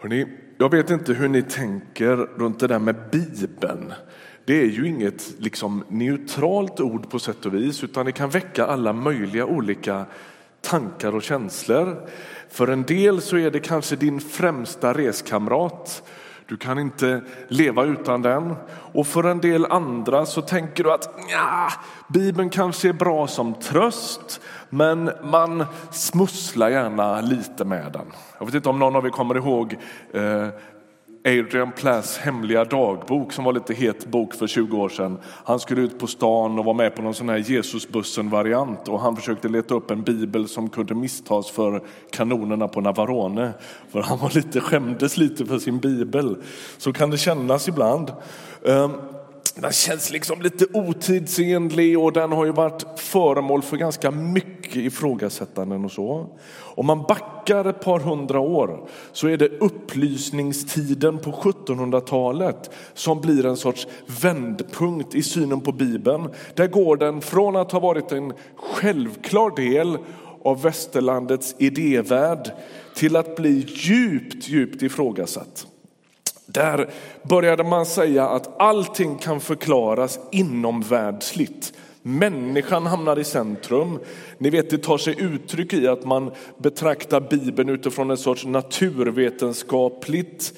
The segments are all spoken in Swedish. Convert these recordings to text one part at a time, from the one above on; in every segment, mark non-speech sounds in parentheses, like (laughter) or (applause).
Hörrni, jag vet inte hur ni tänker runt det där med Bibeln. Det är ju inget liksom, neutralt ord på sätt och vis utan det kan väcka alla möjliga olika tankar och känslor. För en del så är det kanske din främsta reskamrat. Du kan inte leva utan den. Och för en del andra så tänker du att ja, Bibeln kanske är bra som tröst men man smusslar gärna lite med den. Jag vet inte om någon av er kommer ihåg eh, Adrian Plass hemliga dagbok som var lite het bok för 20 år sedan. Han skulle ut på stan och var med på någon sån här Jesusbussen-variant och han försökte leta upp en bibel som kunde misstas för kanonerna på Navarone. För han var lite, skämdes lite för sin bibel. Så kan det kännas ibland. Ehm, den känns liksom lite otidsenlig och den har ju varit föremål för ganska mycket ifrågasättanden och så. Om man backar ett par hundra år så är det upplysningstiden på 1700-talet som blir en sorts vändpunkt i synen på Bibeln. Där går den från att ha varit en självklar del av västerlandets idévärld till att bli djupt, djupt ifrågasatt. Där började man säga att allting kan förklaras inomvärldsligt. Människan hamnar i centrum. Ni vet, det tar sig uttryck i att man betraktar Bibeln utifrån en sorts naturvetenskapligt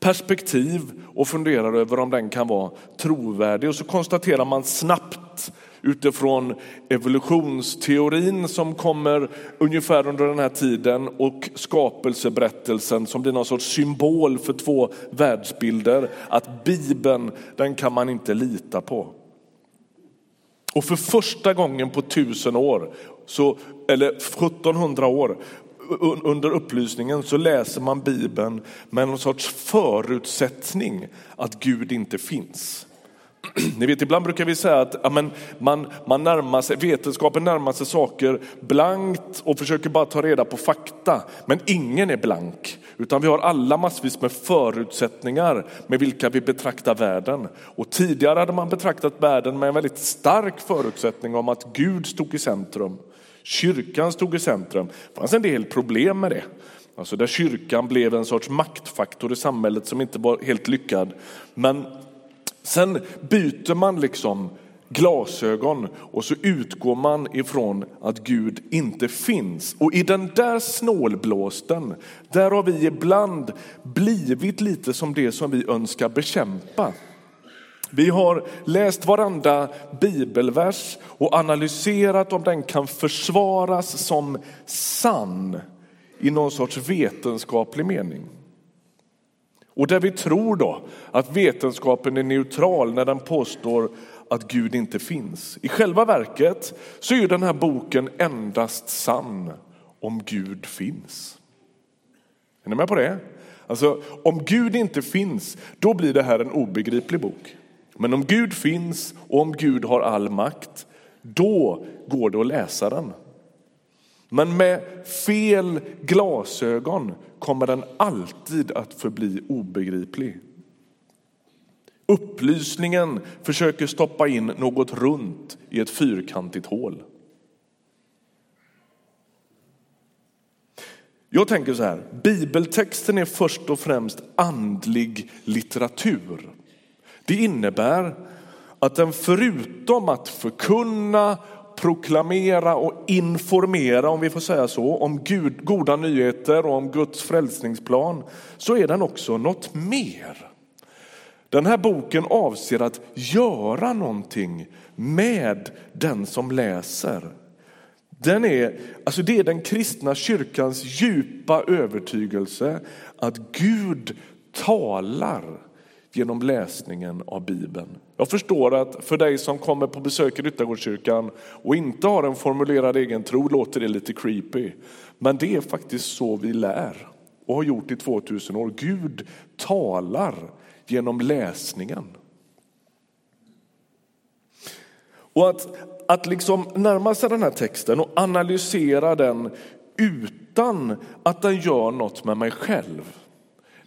perspektiv och funderar över om den kan vara trovärdig. Och så konstaterar man snabbt utifrån evolutionsteorin som kommer ungefär under den här tiden och skapelseberättelsen som blir någon sorts symbol för två världsbilder. Att Bibeln, den kan man inte lita på. Och för första gången på tusen år, så, eller 1700 år, under upplysningen så läser man Bibeln med någon sorts förutsättning att Gud inte finns. Ni vet, ibland brukar vi säga att ja, men man, man närmar sig, vetenskapen närmar sig saker blankt och försöker bara ta reda på fakta. Men ingen är blank, utan vi har alla massvis med förutsättningar med vilka vi betraktar världen. Och tidigare hade man betraktat världen med en väldigt stark förutsättning om att Gud stod i centrum. Kyrkan stod i centrum. Det fanns en del problem med det. Alltså där kyrkan blev en sorts maktfaktor i samhället som inte var helt lyckad. Men Sen byter man liksom glasögon och så utgår man ifrån att Gud inte finns. Och i den där snålblåsten, där har vi ibland blivit lite som det som vi önskar bekämpa. Vi har läst varenda bibelvers och analyserat om den kan försvaras som sann i någon sorts vetenskaplig mening. Och där vi tror då att vetenskapen är neutral när den påstår att Gud inte finns. I själva verket så är den här boken endast sann om Gud finns. Är ni med på det? Alltså, om Gud inte finns, då blir det här en obegriplig bok. Men om Gud finns och om Gud har all makt, då går det att läsa den. Men med fel glasögon kommer den alltid att förbli obegriplig. Upplysningen försöker stoppa in något runt i ett fyrkantigt hål. Jag tänker så här, bibeltexten är först och främst andlig litteratur. Det innebär att den förutom att förkunna proklamera och informera, om vi får säga så, om Gud, goda nyheter och om Guds frälsningsplan, så är den också något mer. Den här boken avser att göra någonting med den som läser. Den är, alltså det är den kristna kyrkans djupa övertygelse att Gud talar genom läsningen av Bibeln. Jag förstår att för dig som kommer på besök i Ryttargårdskyrkan och inte har en formulerad egen tro låter det lite creepy. Men det är faktiskt så vi lär och har gjort i 2000 år. Gud talar genom läsningen. Och att, att liksom närma sig den här texten och analysera den utan att den gör något med mig själv.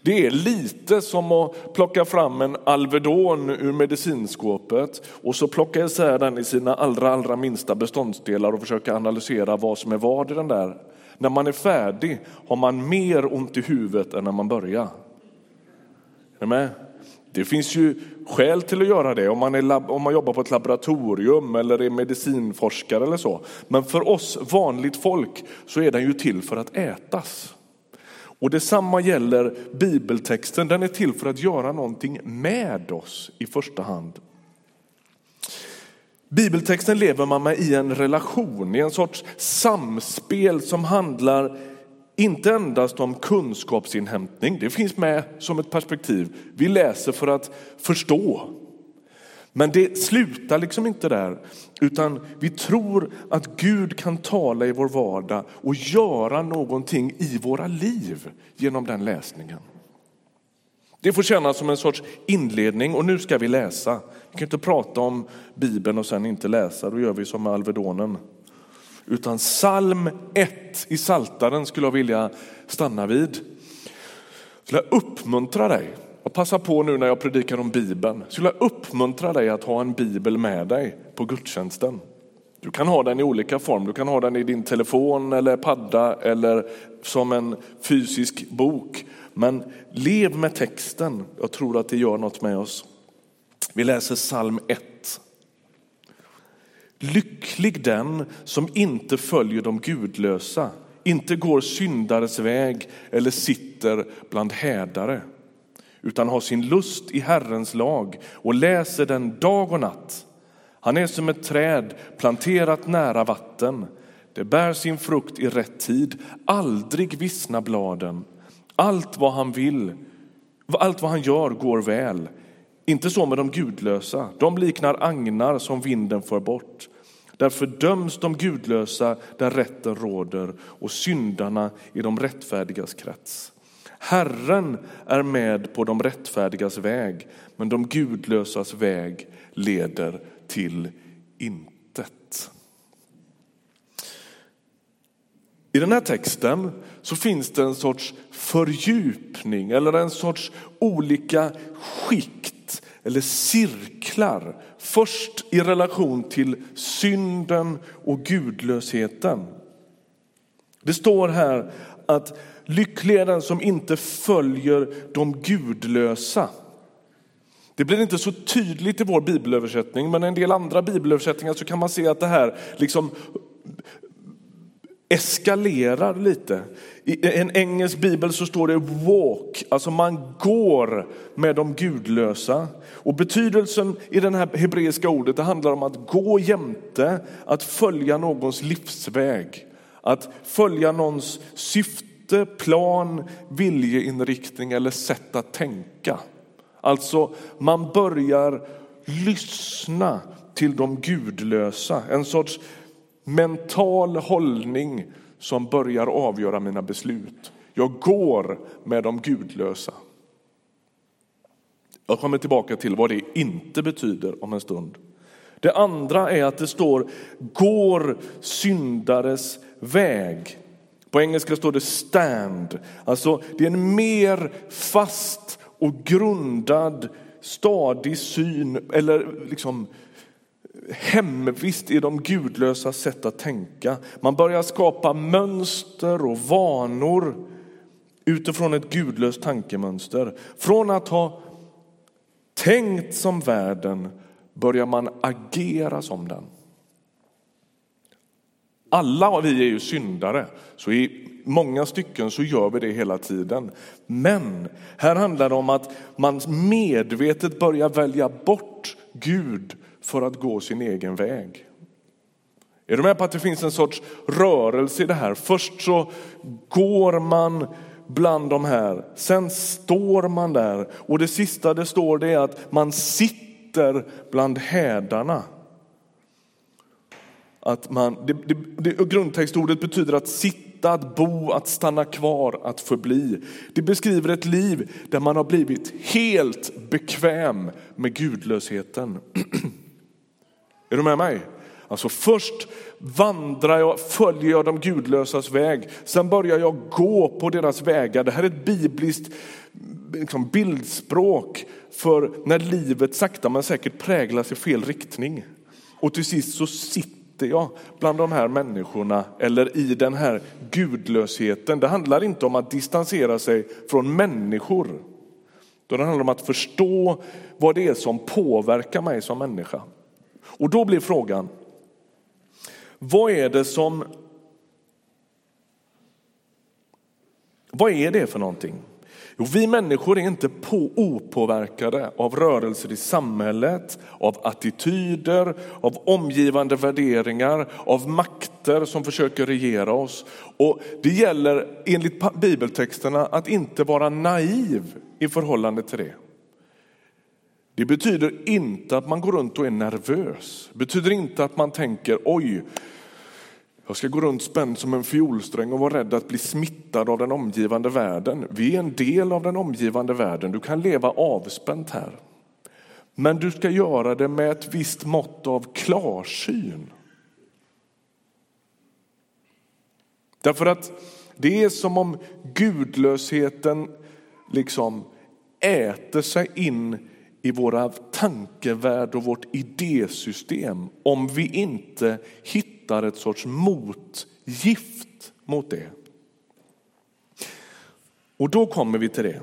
Det är lite som att plocka fram en Alvedon ur medicinskåpet och så plocka isär den i sina allra, allra minsta beståndsdelar och försöka analysera vad som är vad i den där. när man är färdig har man mer ont i huvudet än när man börjar. Är med? Det finns ju skäl till att göra det om man, är, om man jobbar på ett laboratorium eller är medicinforskare eller så. Men för oss vanligt folk så är den ju till för att ätas. Och detsamma gäller bibeltexten. Den är till för att göra någonting med oss i första hand. Bibeltexten lever man med i en relation, i en sorts samspel som handlar inte endast om kunskapsinhämtning, det finns med som ett perspektiv. Vi läser för att förstå. Men det slutar liksom inte där, utan vi tror att Gud kan tala i vår vardag och göra någonting i våra liv genom den läsningen. Det får kännas som en sorts inledning och nu ska vi läsa. Vi kan inte prata om Bibeln och sen inte läsa, då gör vi som med Alvedonen. Utan psalm 1 i Saltaren skulle jag vilja stanna vid. Jag uppmuntra dig, och passa på nu när jag predikar om Bibeln, skulle jag uppmuntra dig att ha en bibel med dig på gudstjänsten. Du kan ha den i olika form. Du kan ha den i din telefon eller padda eller som en fysisk bok. Men lev med texten. Jag tror att det gör något med oss. Vi läser psalm 1. Lycklig den som inte följer de gudlösa, inte går syndares väg eller sitter bland hädare, utan har sin lust i Herrens lag och läser den dag och natt. Han är som ett träd planterat nära vatten. Det bär sin frukt i rätt tid, aldrig vissna bladen. Allt vad han vill, allt vad han gör går väl. Inte så med de gudlösa. De liknar agnar som vinden för bort. Därför döms de gudlösa där rätten råder och syndarna i de rättfärdigas krets. Herren är med på de rättfärdigas väg, men de gudlösas väg leder till intet. I den här texten så finns det en sorts fördjupning eller en sorts olika skikt eller cirklar. Först i relation till synden och gudlösheten. Det står här att lycklig är den som inte följer de gudlösa. Det blir inte så tydligt i vår bibelöversättning, men i en del andra bibelöversättningar så kan man se att det här liksom eskalerar lite. I en engelsk bibel så står det walk, alltså man går med de gudlösa. Och betydelsen i det här hebreiska ordet det handlar om att gå jämte, att följa någons livsväg. Att följa någons syfte, plan, viljeinriktning eller sätt att tänka. Alltså man börjar lyssna till de gudlösa, en sorts mental hållning som börjar avgöra mina beslut. Jag går med de gudlösa. Jag kommer tillbaka till vad det inte betyder om en stund. Det andra är att det står går syndares väg. På engelska står det stand. Alltså det är en mer fast och grundad stadig syn eller liksom hemvist i de gudlösa sätt att tänka. Man börjar skapa mönster och vanor utifrån ett gudlöst tankemönster. Från att ha tänkt som världen börjar man agera som den. Alla vi är ju syndare, så i många stycken så gör vi det hela tiden. Men här handlar det om att man medvetet börjar välja bort Gud för att gå sin egen väg. Är du med på att det finns en sorts rörelse i det här? Först så går man bland de här, sen står man där och det sista det står det är att man sitter bland hädarna. Att man, det, det, det, grundtextordet betyder att sitta, att bo, att stanna kvar, att förbli. Det beskriver ett liv där man har blivit helt bekväm med gudlösheten. (clears throat) Är du med mig? Alltså först vandrar jag, följer jag de gudlösas väg. Sen börjar jag gå på deras vägar. Det här är ett bibliskt liksom, bildspråk för när livet sakta men säkert präglas i fel riktning. Och till sist så sitter sitter jag bland de här människorna eller i den här gudlösheten. Det handlar inte om att distansera sig från människor. Det handlar om att förstå vad det är som påverkar mig som människa. Och då blir frågan, vad är det som... Vad är det för någonting? Jo, vi människor är inte på, opåverkade av rörelser i samhället, av attityder, av omgivande värderingar, av makter som försöker regera oss. Och det gäller enligt bibeltexterna att inte vara naiv i förhållande till det. Det betyder inte att man går runt och är nervös. Det betyder inte att man tänker oj, jag ska gå runt spänd som en fiolsträng och vara rädd att bli smittad av den omgivande världen. Vi är en del av den omgivande världen. Du kan leva avspänt här. Men du ska göra det med ett visst mått av klarsyn. Därför att det är som om gudlösheten liksom äter sig in i våra tankevärld och vårt idésystem om vi inte hittar ett sorts motgift mot det. Och då kommer vi till det.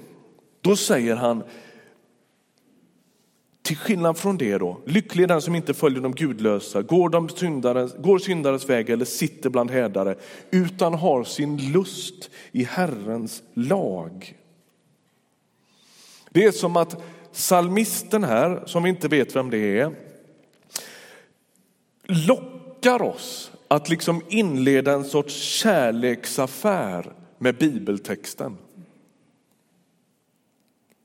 Då säger han, till skillnad från det då, lycklig är den som inte följer de gudlösa, går, de syndares, går syndares väg eller sitter bland hädare, utan har sin lust i Herrens lag. Det är som att Salmisten här, som vi inte vet vem det är, lockar oss att liksom inleda en sorts kärleksaffär med bibeltexten.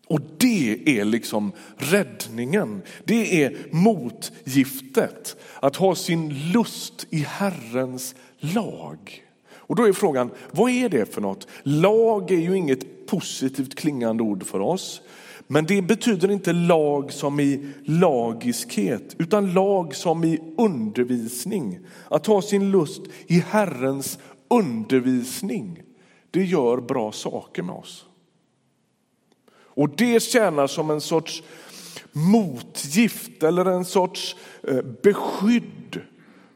Och det är liksom räddningen. Det är motgiftet. Att ha sin lust i Herrens lag. Och då är frågan, vad är det för något? Lag är ju inget positivt klingande ord för oss. Men det betyder inte lag som i lagiskhet, utan lag som i undervisning. Att ha sin lust i Herrens undervisning, det gör bra saker med oss. Och det tjänar som en sorts motgift eller en sorts eh, beskydd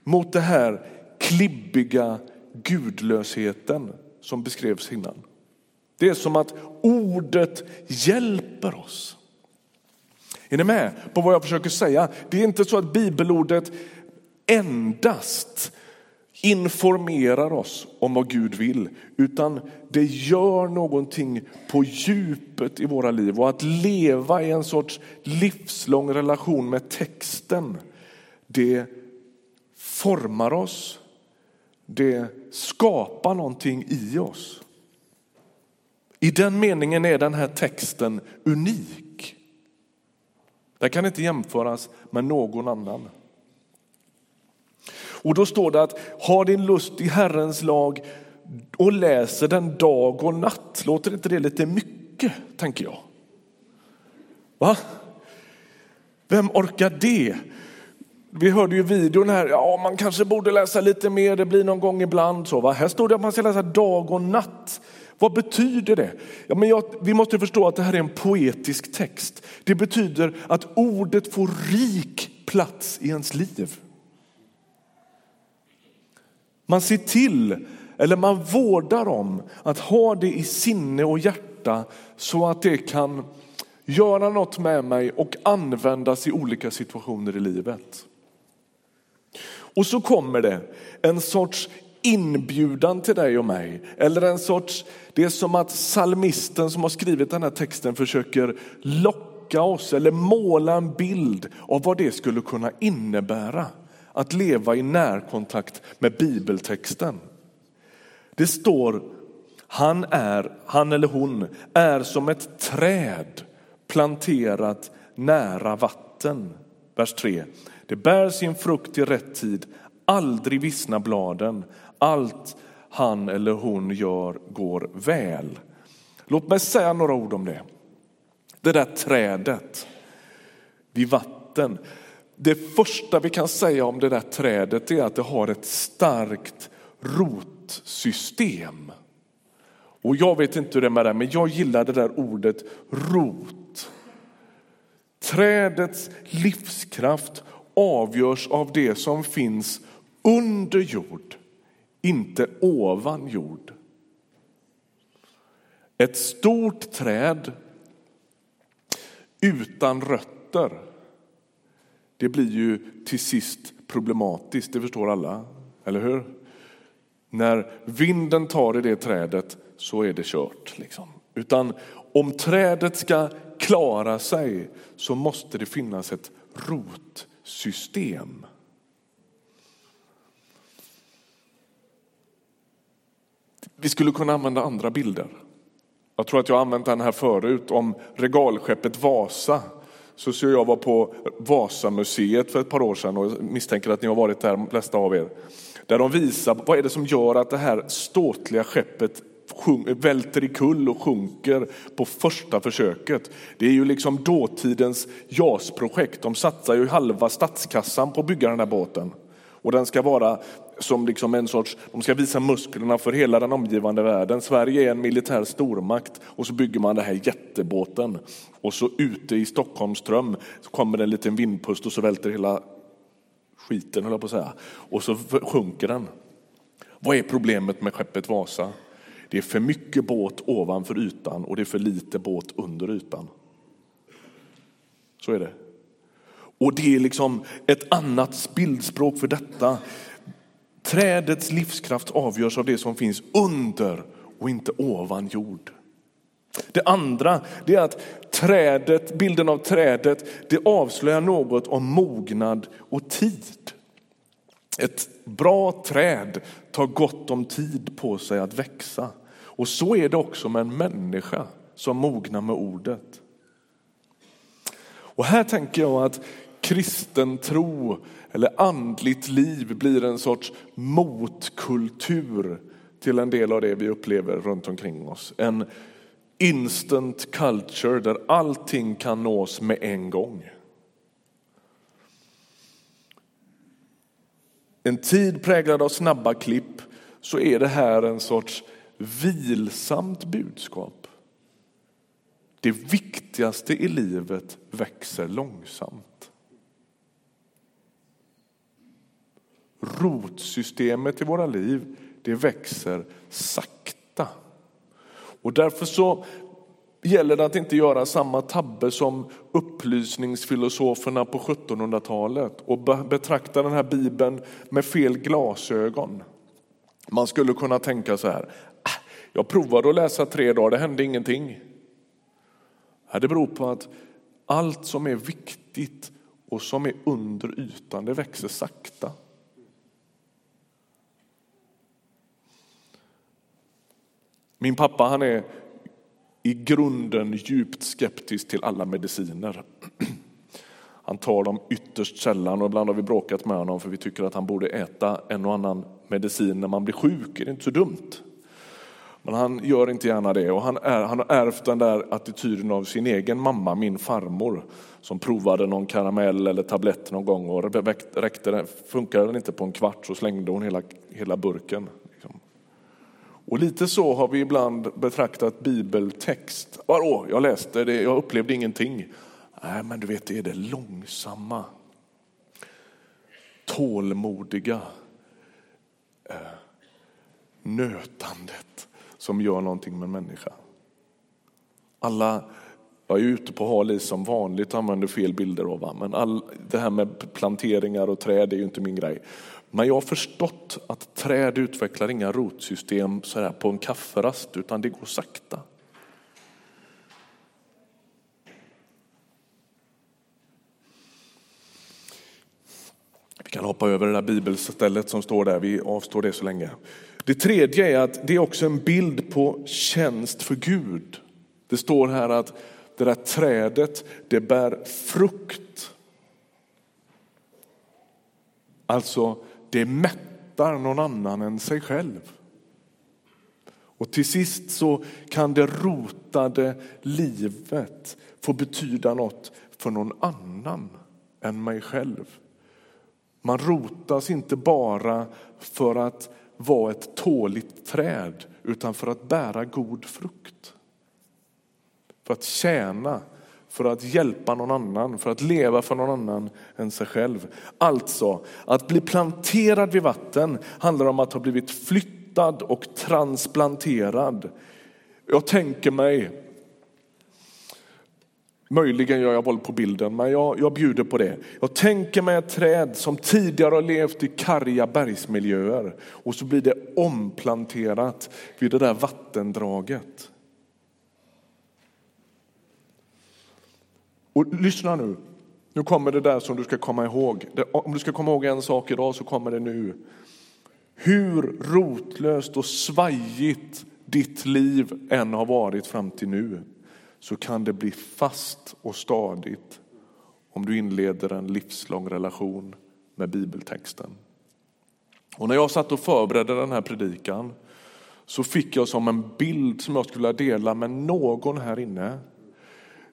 mot det här klibbiga gudlösheten som beskrevs innan. Det är som att ordet hjälper oss. Är ni med på vad jag försöker säga? Det är inte så att bibelordet endast informerar oss om vad Gud vill, utan det gör någonting på djupet i våra liv. Och att leva i en sorts livslång relation med texten, det formar oss, det skapar någonting i oss. I den meningen är den här texten unik. Den kan inte jämföras med någon annan. Och då står det att ha din lust i Herrens lag och läser den dag och natt. Låter inte det lite mycket, tänker jag? Va? Vem orkar det? Vi hörde ju videon här, ja man kanske borde läsa lite mer, det blir någon gång ibland. Så, va? Här står det att man ska läsa dag och natt. Vad betyder det? Ja, men jag, vi måste förstå att det här är en poetisk text. Det betyder att ordet får rik plats i ens liv. Man ser till, eller man vårdar om att ha det i sinne och hjärta så att det kan göra något med mig och användas i olika situationer i livet. Och så kommer det en sorts inbjudan till dig och mig. Eller en sorts, det är som att salmisten som har skrivit den här texten försöker locka oss eller måla en bild av vad det skulle kunna innebära att leva i närkontakt med bibeltexten. Det står, han, är, han eller hon är som ett träd planterat nära vatten. Vers 3. Det bär sin frukt i rätt tid, aldrig vissna bladen, allt han eller hon gör går väl. Låt mig säga några ord om det. Det där trädet vid vatten. Det första vi kan säga om det där trädet är att det har ett starkt rotsystem. Och jag vet inte hur det är med det, men jag gillar det där ordet rot. Trädets livskraft avgörs av det som finns under jord, inte ovan jord. Ett stort träd utan rötter, det blir ju till sist problematiskt, det förstår alla, eller hur? När vinden tar i det trädet så är det kört. Liksom. Utan om trädet ska klara sig så måste det finnas ett rotsystem. Vi skulle kunna använda andra bilder. Jag tror att jag har använt den här förut om regalskeppet Vasa. Så, och jag var på Vasamuseet för ett par år sedan och misstänker att ni har varit där, de flesta av er. Där de visar vad är det som gör att det här ståtliga skeppet välter i kull och sjunker på första försöket. Det är ju liksom dåtidens JAS-projekt. De satsar ju halva statskassan på att bygga den här båten. Och den ska vara som liksom en sorts, de ska visa musklerna för hela den omgivande världen. Sverige är en militär stormakt och så bygger man den här jättebåten. Och så ute i Stockholmström så kommer det en liten vindpust och så välter hela skiten, höll jag på att säga. Och så sjunker den. Vad är problemet med skeppet Vasa? Det är för mycket båt ovanför ytan och det är för lite båt under ytan. Så är det. Och det är liksom ett annat bildspråk för detta. Trädets livskraft avgörs av det som finns under och inte ovan jord. Det andra det är att trädet, bilden av trädet det avslöjar något om mognad och tid. Ett bra träd tar gott om tid på sig att växa. Och så är det också med en människa som mognar med ordet. Och här tänker jag att kristen tro eller andligt liv blir en sorts motkultur till en del av det vi upplever runt omkring oss. En instant culture där allting kan nås med en gång. En tid präglad av snabba klipp så är det här en sorts vilsamt budskap. Det viktigaste i livet växer långsamt. Rotsystemet i våra liv, det växer sakta. Och därför så gäller det att inte göra samma tabbe som upplysningsfilosoferna på 1700-talet och betrakta den här bibeln med fel glasögon. Man skulle kunna tänka så här, ah, jag provade att läsa tre dagar, det hände ingenting. Det beror på att allt som är viktigt och som är under ytan, det växer sakta. Min pappa han är i grunden djupt skeptisk till alla mediciner. (clears throat) Han tar dem ytterst sällan och ibland har vi bråkat med honom för vi tycker att han borde äta en och annan medicin när man blir sjuk. Är det inte så dumt? Men han gör inte gärna det och han, är, han har ärvt den där attityden av sin egen mamma, min farmor, som provade någon karamell eller tablett någon gång och räckte, funkade den inte på en kvart så slängde hon hela, hela burken. Och lite så har vi ibland betraktat bibeltext. Vadå, jag läste det, jag upplevde ingenting. Nej, men du vet, det är det långsamma, tålmodiga, eh, nötandet som gör någonting med en människa. Alla, jag är ute på hal is som vanligt och använder fel bilder av men all, det här med planteringar och träd är ju inte min grej. Men jag har förstått att träd utvecklar inga rotsystem så här på en kafferast utan det går sakta. Vi kan hoppa över det där bibelstället som står där, vi avstår det så länge. Det tredje är att det är också en bild på tjänst för Gud. Det står här att det där trädet, det bär frukt. Alltså, det mättar någon annan än sig själv. Och till sist så kan det rotade livet få betyda något för någon annan än mig själv. Man rotas inte bara för att vara ett tåligt träd utan för att bära god frukt. För att tjäna, för att hjälpa någon annan, för att leva för någon annan än sig själv. Alltså, att bli planterad vid vatten handlar om att ha blivit flyttad och transplanterad. Jag tänker mig Möjligen gör jag våld på bilden, men jag, jag bjuder på det. Jag tänker mig ett träd som tidigare har levt i karga bergsmiljöer och så blir det omplanterat vid det där vattendraget. Och lyssna nu, nu kommer det där som du ska komma ihåg. Om du ska komma ihåg en sak idag så kommer det nu. Hur rotlöst och svajigt ditt liv än har varit fram till nu så kan det bli fast och stadigt om du inleder en livslång relation med bibeltexten. Och när jag satt och förberedde den här predikan så fick jag som en bild som jag skulle vilja dela med någon här inne.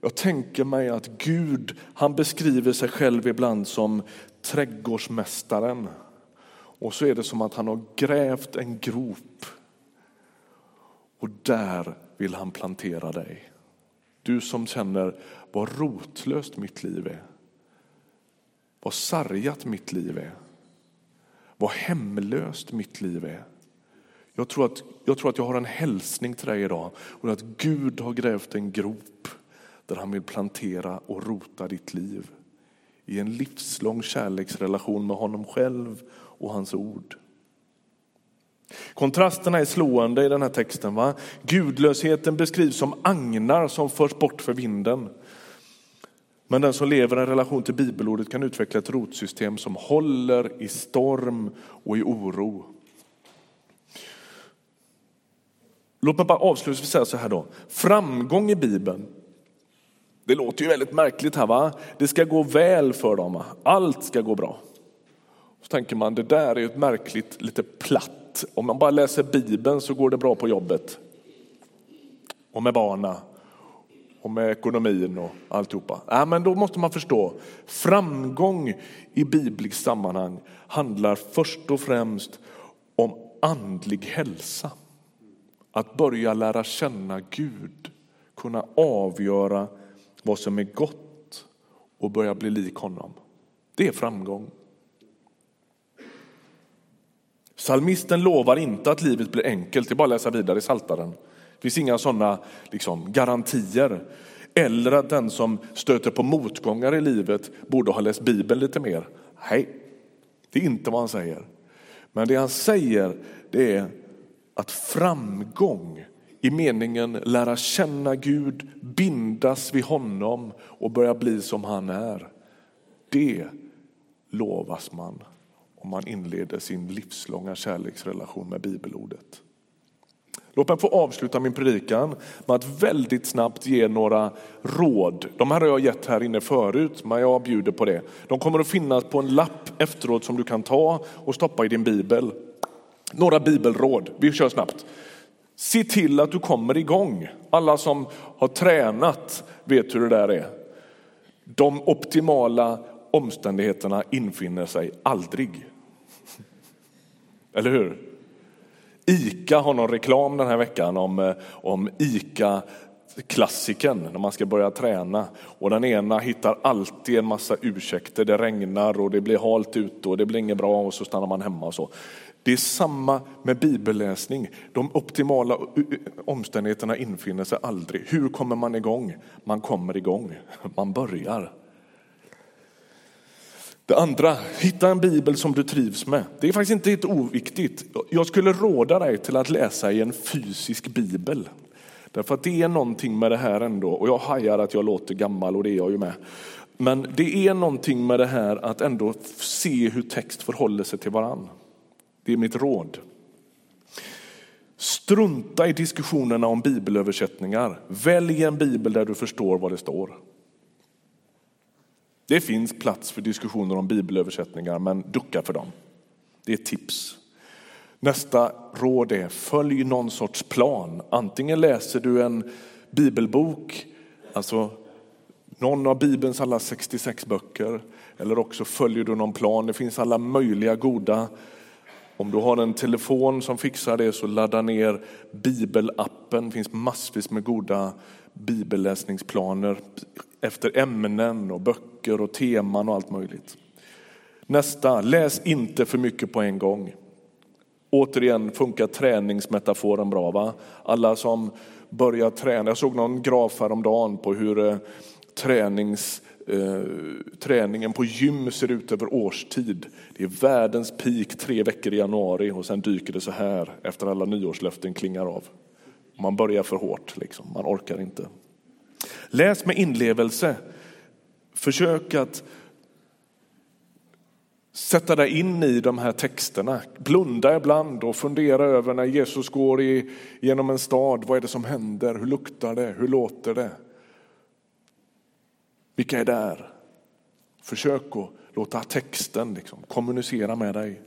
Jag tänker mig att Gud, han beskriver sig själv ibland som trädgårdsmästaren. Och så är det som att han har grävt en grop och där vill han plantera dig. Du som känner vad rotlöst mitt liv är. Vad sargat mitt liv är. Vad hemlöst mitt liv är. Jag tror, att, jag tror att jag har en hälsning till dig idag och att Gud har grävt en grop där han vill plantera och rota ditt liv i en livslång kärleksrelation med honom själv och hans ord. Kontrasterna är slående i den här texten. Va? Gudlösheten beskrivs som agnar som förs bort för vinden. Men den som lever i en relation till bibelordet kan utveckla ett rotsystem som håller i storm och i oro. Låt mig bara avslutningsvis säga så här då. Framgång i Bibeln, det låter ju väldigt märkligt här va. Det ska gå väl för dem, allt ska gå bra. Så tänker man, det där är ett märkligt, lite platt om man bara läser Bibeln så går det bra på jobbet. Och med barna och med ekonomin och alltihopa. Ja, men då måste man förstå, framgång i bibliskt sammanhang handlar först och främst om andlig hälsa. Att börja lära känna Gud, kunna avgöra vad som är gott och börja bli lik honom. Det är framgång. Salmisten lovar inte att livet blir enkelt, det är bara att läsa vidare i Saltaren. Det finns inga sådana liksom, garantier. Eller att den som stöter på motgångar i livet borde ha läst Bibeln lite mer. Nej, det är inte vad han säger. Men det han säger det är att framgång i meningen lära känna Gud, bindas vid honom och börja bli som han är. Det lovas man om man inleder sin livslånga kärleksrelation med bibelordet. Låt mig få avsluta min predikan med att väldigt snabbt ge några råd. De här har jag gett här inne förut, men jag bjuder på det. De kommer att finnas på en lapp efteråt som du kan ta och stoppa i din bibel. Några bibelråd, vi kör snabbt. Se till att du kommer igång. Alla som har tränat vet hur det där är. De optimala omständigheterna infinner sig aldrig. Eller hur? Ica har någon reklam den här veckan om, eh, om Ica klassiken när man ska börja träna och den ena hittar alltid en massa ursäkter. Det regnar och det blir halt ute och det blir inget bra och så stannar man hemma och så. Det är samma med bibelläsning. De optimala omständigheterna infinner sig aldrig. Hur kommer man igång? Man kommer igång. Man börjar. Det andra, hitta en bibel som du trivs med. Det är faktiskt inte helt oviktigt. Jag skulle råda dig till att läsa i en fysisk bibel. Därför att det är någonting med det här ändå, och jag hajar att jag låter gammal och det är jag ju med. Men det är någonting med det här att ändå se hur text förhåller sig till varann. Det är mitt råd. Strunta i diskussionerna om bibelöversättningar. Välj en bibel där du förstår vad det står. Det finns plats för diskussioner om bibelöversättningar, men ducka för dem. Det är tips. Nästa råd är följ någon sorts plan. Antingen läser du en bibelbok, alltså någon av Bibelns alla 66 böcker, eller också följer du någon plan. Det finns alla möjliga goda. Om du har en telefon som fixar det så ladda ner bibelappen. Det finns massvis med goda bibelläsningsplaner efter ämnen och böcker och teman och allt möjligt. Nästa, läs inte för mycket på en gång. Återigen funkar träningsmetaforen bra. Va? Alla som börjar träna, jag såg någon graf häromdagen på hur eh, tränings, eh, träningen på gym ser ut över årstid. Det är världens peak tre veckor i januari och sen dyker det så här efter alla nyårslöften klingar av. Man börjar för hårt, liksom. man orkar inte. Läs med inlevelse. Försök att sätta dig in i de här texterna. Blunda ibland och fundera över när Jesus går i, genom en stad. Vad är det som händer? Hur luktar det? Hur låter det? Vilka är där? Försök att låta texten liksom kommunicera med dig.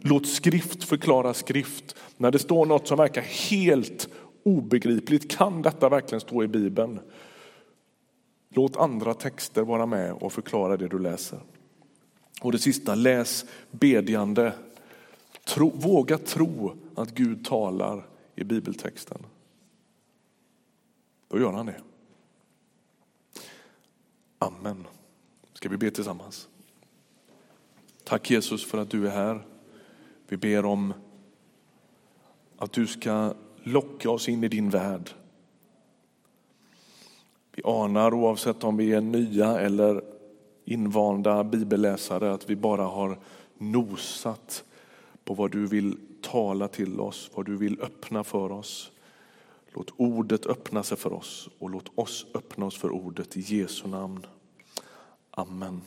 Låt skrift förklara skrift. När det står något som verkar helt obegripligt, kan detta verkligen stå i Bibeln? Låt andra texter vara med och förklara det du läser. Och det sista, läs bedjande. Tro, våga tro att Gud talar i bibeltexten. Då gör han det. Amen. Ska vi be tillsammans? Tack Jesus för att du är här. Vi ber om att du ska locka oss in i din värld. Vi anar oavsett om vi är nya eller invanda bibelläsare att vi bara har nosat på vad du vill tala till oss, vad du vill öppna för oss. Låt ordet öppna sig för oss och låt oss öppna oss för ordet i Jesu namn. Amen.